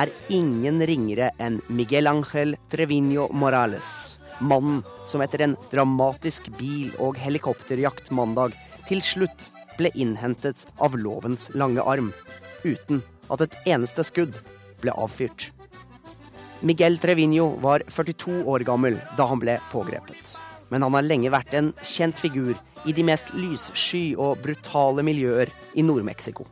er ingen ringere enn Miguel Ángel Trevino Morales. Mannen som etter en dramatisk bil- og helikopterjakt mandag til slutt ble innhentet av lovens lange arm, uten at et eneste skudd ble avfyrt. Miguel Trevino var 42 år gammel da han ble pågrepet. Men han har lenge vært en kjent figur i de mest lyssky og brutale miljøer i Nord-Mexico.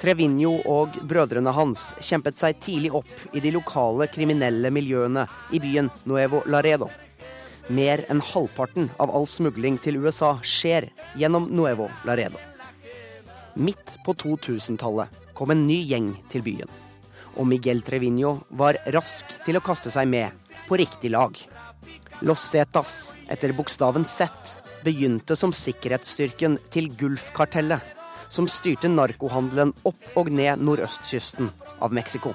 Trevinho og brødrene hans kjempet seg tidlig opp i de lokale kriminelle miljøene i byen Nuevo Laredo. Mer enn halvparten av all smugling til USA skjer gjennom Nuevo Laredo. Midt på 2000-tallet kom en ny gjeng til byen. Og Miguel Trevinho var rask til å kaste seg med på riktig lag. Los Zetas, etter bokstaven Z, begynte som sikkerhetsstyrken til Gulfkartellet, som styrte narkohandelen opp og ned nordøstkysten av Mexico.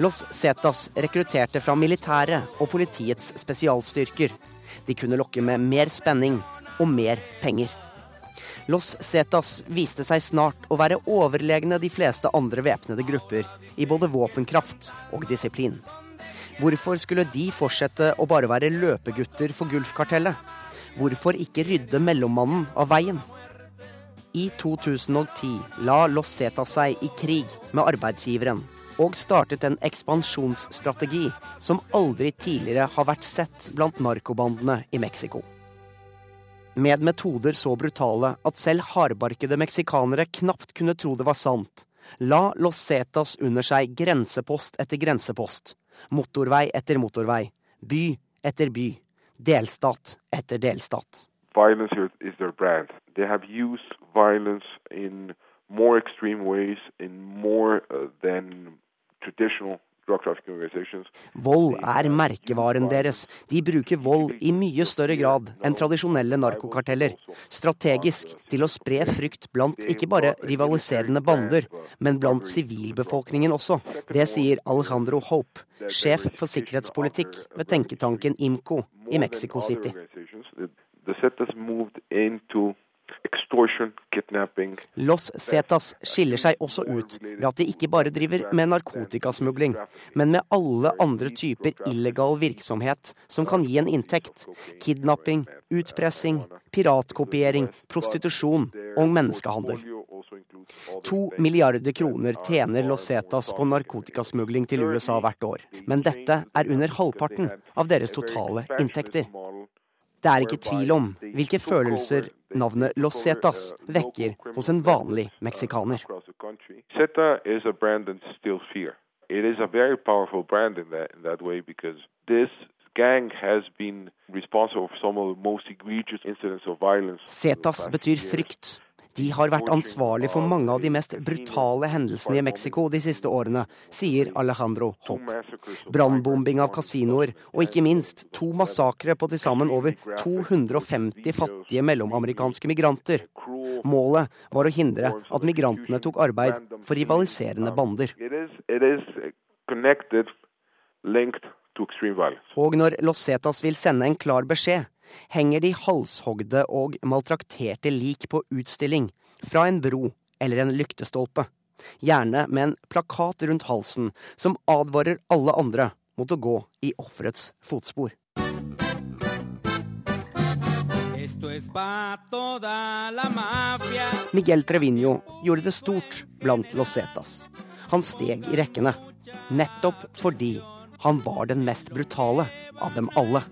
Los Zetas rekrutterte fra militæret og politiets spesialstyrker. De kunne lokke med mer spenning og mer penger. Los Zetas viste seg snart å være overlegne de fleste andre væpnede grupper i både våpenkraft og disiplin. Hvorfor skulle de fortsette å bare være løpegutter for Gulfkartellet? Hvorfor ikke rydde mellommannen av veien? I 2010 la Los seg i krig med arbeidsgiveren og startet en ekspansjonsstrategi som aldri tidligere har vært sett blant narkobandene i Mexico. Med metoder så brutale at selv hardbarkede meksikanere knapt kunne tro det var sant, la Los Zetas under seg grensepost etter grensepost, motorvei etter motorvei, by etter by delstat etter delstat. Violence is their brand. They have used violence in more extreme ways, in more uh, than traditional Vold er merkevaren deres. De bruker vold i mye større grad enn tradisjonelle narkokarteller. Strategisk til å spre frykt blant ikke bare rivaliserende bander, men blant sivilbefolkningen også. Det sier Alejandro Hope, sjef for sikkerhetspolitikk ved tenketanken IMCO i Mexico City. Los Cetas skiller seg også ut ved at de ikke bare driver med narkotikasmugling, men med alle andre typer illegal virksomhet som kan gi en inntekt. Kidnapping, utpressing, piratkopiering, prostitusjon og menneskehandel. To milliarder kroner tjener Los Cetas på narkotikasmugling til USA hvert år. Men dette er under halvparten av deres totale inntekter. Det er ikke tvil om hvilke følelser navnet Los Cetas vekker hos en vanlig meksikaner. Zeta is a brand that instills fear. It is a very powerful brand in that, in that way because this gang has been responsible for some of the most egregious incidents of violence. Cetas betyr frykt. De har vært ansvarlig for mange av de mest brutale hendelsene i Mexico de siste årene, sier Alejandro Hopp. Brannbombing av kasinoer og ikke minst to massakre på til sammen over 250 fattige mellomamerikanske migranter. Målet var å hindre at migrantene tok arbeid for rivaliserende bander. Og når Los Cetas vil sende en klar beskjed, henger de halshogde og maltrakterte lik på utstilling fra en bro eller en lyktestolpe. Gjerne med en plakat rundt halsen som advarer alle andre mot å gå i offerets fotspor. Miguel Trevino gjorde det stort blant Los Cetas. Han steg i rekkene, nettopp fordi han var den mest brutale av dem alle.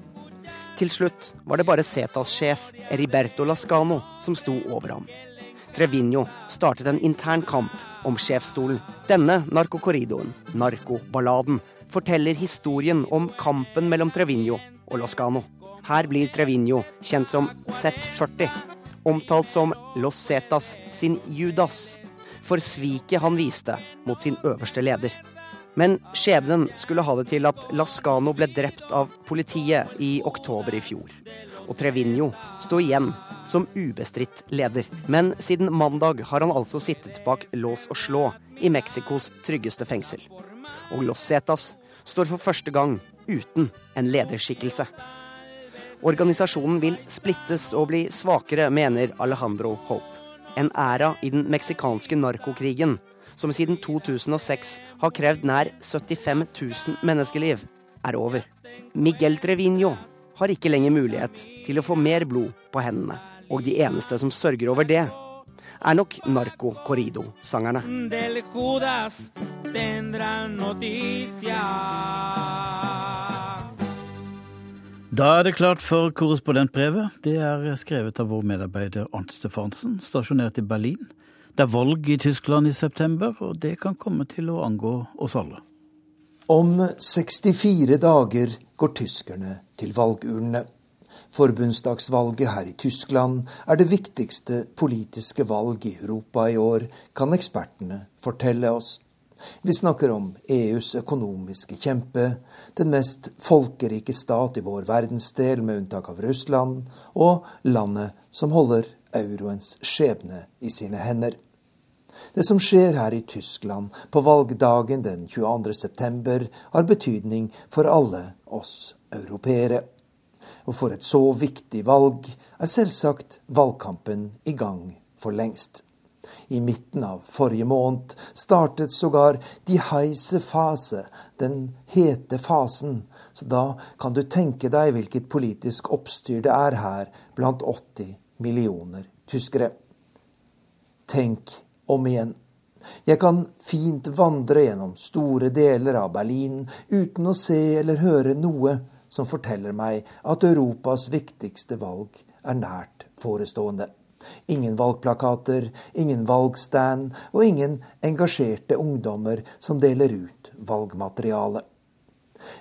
Til slutt var det bare Cetas-sjef Eriberto Lascano som sto over ham. Treviño startet en intern kamp om sjefsstolen. Denne narkokorridoen, narkoballaden, forteller historien om kampen mellom Treviño og Lascano. Her blir Treviño kjent som Z40, omtalt som Los Cetas sin Judas, for sviket han viste mot sin øverste leder. Men skjebnen skulle ha det til at Lascano ble drept av politiet i oktober i fjor. Og Treviño sto igjen som ubestridt leder. Men siden mandag har han altså sittet bak lås og slå i Mexicos tryggeste fengsel. Og Los Cetas står for første gang uten en lederskikkelse. Organisasjonen vil splittes og bli svakere, mener Alejandro Hope. En æra i den meksikanske narkokrigen som siden 2006 har krevd nær 75 000 menneskeliv, er over. Miguel Trevino har ikke lenger mulighet til å få mer blod på hendene. Og de eneste som sørger over det, er nok Narco Corrido-sangerne. Da er det klart for korrespondentbrevet. Det er skrevet av vår medarbeider Arnt Stefansen, stasjonert i Berlin. Det er valg i Tyskland i september, og det kan komme til å angå oss alle. Om 64 dager går tyskerne til valgurnene. Forbundsdagsvalget her i Tyskland er det viktigste politiske valg i Europa i år, kan ekspertene fortelle oss. Vi snakker om EUs økonomiske kjempe, den mest folkerike stat i vår verdensdel med unntak av Russland, og landet som holder euroens skjebne i sine hender. Det som skjer her i Tyskland på valgdagen den 22. september, har betydning for alle oss europeere. Og for et så viktig valg er selvsagt valgkampen i gang for lengst. I midten av forrige måned startet sågar de heise fase, den hete fasen, så da kan du tenke deg hvilket politisk oppstyr det er her blant 80 millioner tyskere. Tenk om igjen. Jeg kan fint vandre gjennom store deler av Berlin uten å se eller høre noe som forteller meg at Europas viktigste valg er nært forestående. Ingen valgplakater, ingen valgstand og ingen engasjerte ungdommer som deler ut valgmateriale.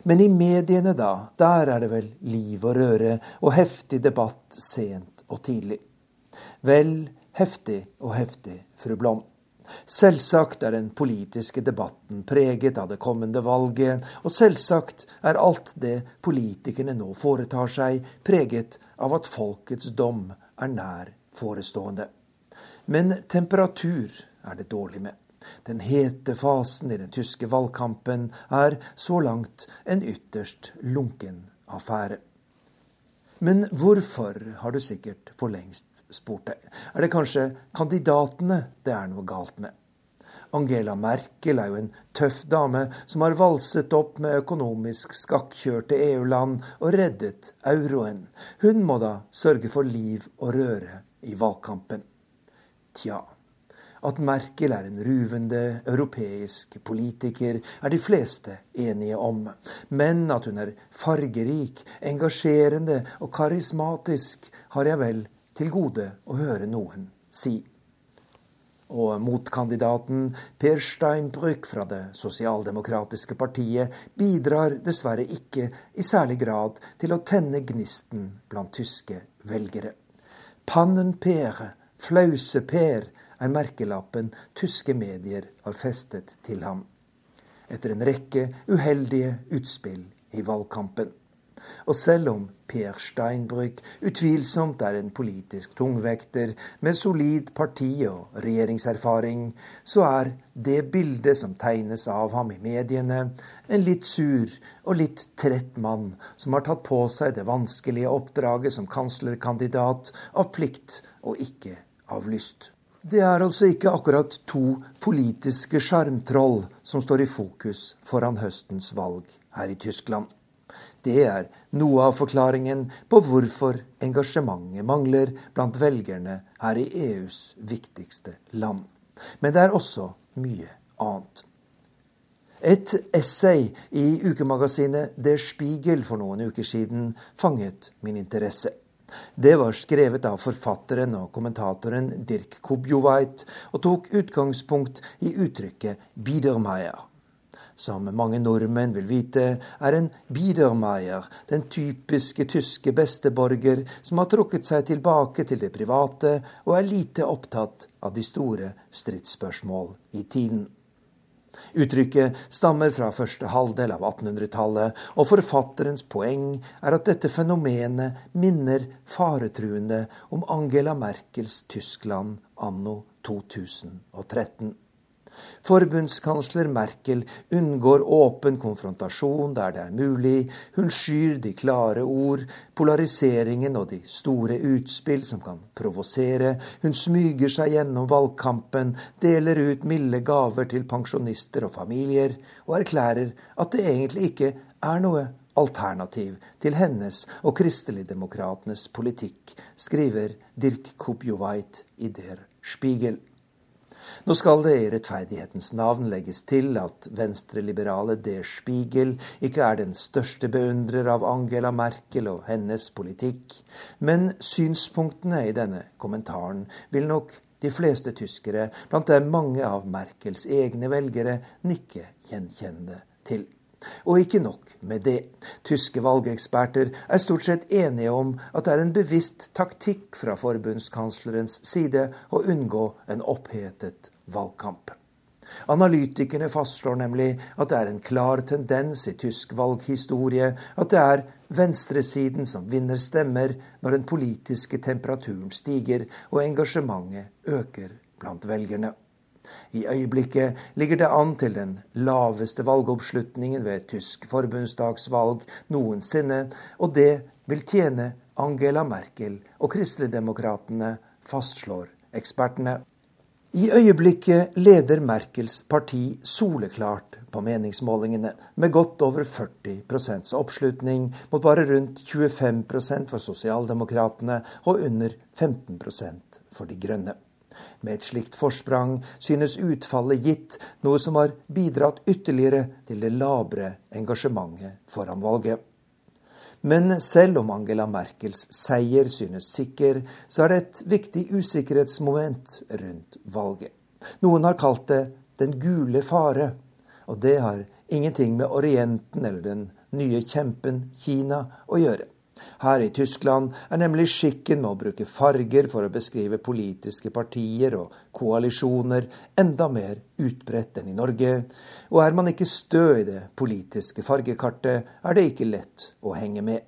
Men i mediene, da, der er det vel liv og røre og heftig debatt sent og tidlig. Vel, heftig og heftig, fru Blom. Selvsagt er den politiske debatten preget av det kommende valget, og selvsagt er alt det politikerne nå foretar seg, preget av at folkets dom er nær forestående. Men temperatur er det dårlig med. Den hete fasen i den tyske valgkampen er så langt en ytterst lunken affære. Men hvorfor, har du sikkert for lengst spurt deg. Er det kanskje kandidatene det er noe galt med? Angela Merkel er jo en tøff dame som har valset opp med økonomisk skakkjørte EU-land og reddet euroen. Hun må da sørge for liv og røre i valgkampen. Tja. At Merkel er en ruvende europeisk politiker, er de fleste enige om. Men at hun er fargerik, engasjerende og karismatisk, har jeg vel til gode å høre noen si. Og motkandidaten Per Steinbrück fra det sosialdemokratiske partiet bidrar dessverre ikke i særlig grad til å tenne gnisten blant tyske velgere. Pannen-Per, Flause-Per, er merkelappen tyske medier har festet til ham. Etter en rekke uheldige utspill i valgkampen. Og selv om Per Steinbrück utvilsomt er en politisk tungvekter med solid parti- og regjeringserfaring, så er det bildet som tegnes av ham i mediene, en litt sur og litt trett mann som har tatt på seg det vanskelige oppdraget som kanslerkandidat av plikt og ikke av lyst. Det er altså ikke akkurat to politiske sjarmtroll som står i fokus foran høstens valg her i Tyskland. Det er noe av forklaringen på hvorfor engasjementet mangler blant velgerne her i EUs viktigste land. Men det er også mye annet. Et essay i ukemagasinet Der Spiegel for noen uker siden fanget min interesse. Det var skrevet av forfatteren og kommentatoren Dirk Kubjovait, og tok utgangspunkt i uttrykket 'Biedermeier'. Som mange nordmenn vil vite, er en Biedermeier den typiske tyske besteborger som har trukket seg tilbake til det private og er lite opptatt av de store stridsspørsmål i tiden. Uttrykket stammer fra første halvdel av 1800-tallet, og forfatterens poeng er at dette fenomenet minner faretruende om Angela Merkels Tyskland anno 2013. Forbundskansler Merkel unngår åpen konfrontasjon der det er mulig. Hun skyr de klare ord, polariseringen og de store utspill som kan provosere. Hun smyger seg gjennom valgkampen, deler ut milde gaver til pensjonister og familier, og erklærer at det egentlig ikke er noe alternativ til hennes og kristeligdemokratenes politikk, skriver Dirk Kubjovait i Der Spiegel. Nå skal det i rettferdighetens navn legges til at venstreliberale Der Spiegel ikke er den største beundrer av Angela Merkel og hennes politikk, men synspunktene i denne kommentaren vil nok de fleste tyskere, blant dem mange av Merkels egne velgere, nikke gjenkjennende til. Og ikke nok med det. Tyske valgeksperter er stort sett enige om at det er en bevisst taktikk fra forbundskanslerens side å unngå en opphetet valgkamp. Analytikerne fastslår nemlig at det er en klar tendens i tysk valghistorie at det er venstresiden som vinner stemmer når den politiske temperaturen stiger og engasjementet øker blant velgerne. I øyeblikket ligger det an til den laveste valgoppslutningen ved tysk forbundsdagsvalg noensinne, og det vil tjene Angela Merkel og kristeligdemokratene, fastslår ekspertene. I øyeblikket leder Merkels parti soleklart på meningsmålingene, med godt over 40% oppslutning mot bare rundt 25% for sosialdemokratene og under 15% for De grønne. Med et slikt forsprang synes utfallet gitt, noe som har bidratt ytterligere til det labre engasjementet foran valget. Men selv om Angela Merkels seier synes sikker, så er det et viktig usikkerhetsmoment rundt valget. Noen har kalt det den gule fare, og det har ingenting med Orienten eller den nye kjempen Kina å gjøre. Her i Tyskland er nemlig skikken med å bruke farger for å beskrive politiske partier og koalisjoner enda mer utbredt enn i Norge, og er man ikke stø i det politiske fargekartet, er det ikke lett å henge med.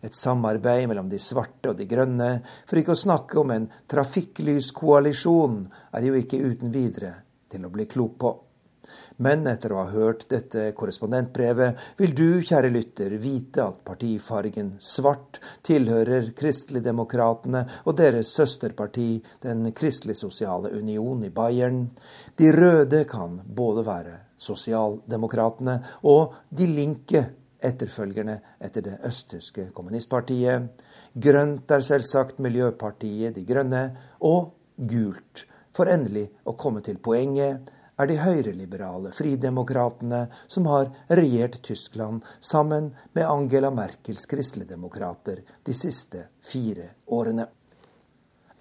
Et samarbeid mellom de svarte og de grønne, for ikke å snakke om en trafikklyskoalisjon, er jo ikke uten videre til å bli klok på. Men etter å ha hørt dette korrespondentbrevet, vil du, kjære lytter, vite at partifargen svart tilhører Kristeligdemokratene og deres søsterparti, Den kristelig-sosiale union i Bayern. De røde kan både være Sosialdemokratene og De Linke, etterfølgerne etter det østtyske kommunistpartiet. Grønt er selvsagt Miljøpartiet De Grønne, og gult, for endelig å komme til poenget, er de høyreliberale fridemokratene som har regjert Tyskland sammen med Angela Merkels kristeligdemokrater de siste fire årene.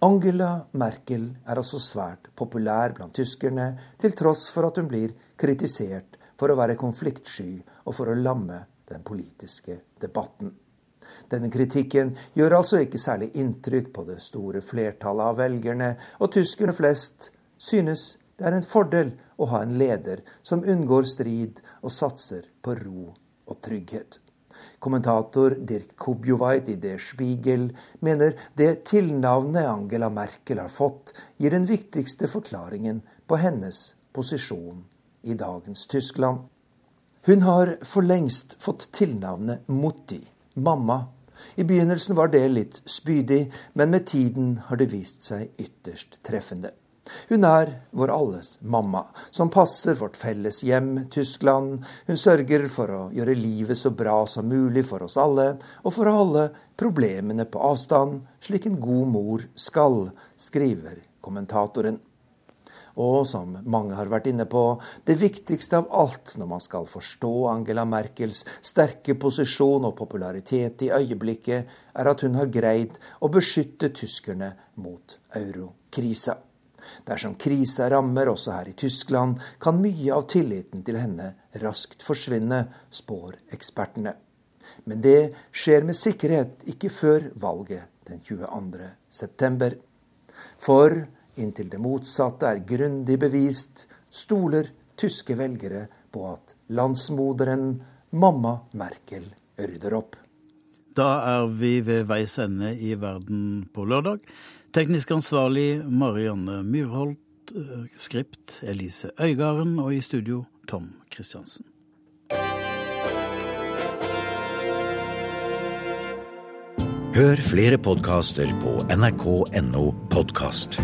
Angela Merkel er altså svært populær blant tyskerne, til tross for at hun blir kritisert for å være konfliktsky og for å lamme den politiske debatten. Denne kritikken gjør altså ikke særlig inntrykk på det store flertallet av velgerne, og tyskerne flest synes det er en fordel å ha en leder som unngår strid og satser på ro og trygghet. Kommentator Dirk Kubjovait i Der Spiegel mener det tilnavnet Angela Merkel har fått, gir den viktigste forklaringen på hennes posisjon i dagens Tyskland. Hun har for lengst fått tilnavnet Mutti, mamma. I begynnelsen var det litt spydig, men med tiden har det vist seg ytterst treffende. Hun er vår alles mamma, som passer vårt felles hjem, Tyskland. Hun sørger for å gjøre livet så bra som mulig for oss alle, og for å holde problemene på avstand, slik en god mor skal, skriver kommentatoren. Og som mange har vært inne på, det viktigste av alt når man skal forstå Angela Merkels sterke posisjon og popularitet i øyeblikket, er at hun har greid å beskytte tyskerne mot eurokrisa. Dersom krisa rammer også her i Tyskland, kan mye av tilliten til henne raskt forsvinne, spår ekspertene. Men det skjer med sikkerhet ikke før valget den 22. september. For inntil det motsatte er grundig bevist, stoler tyske velgere på at landsmoderen, mamma Merkel, rydder opp. Da er vi ved veis ende i Verden på lørdag. Teknisk ansvarlig Marianne Myrholt. Eh, skript Elise Øygarden. Og i studio Tom Christiansen. Hør flere podkaster på nrk.no podkast.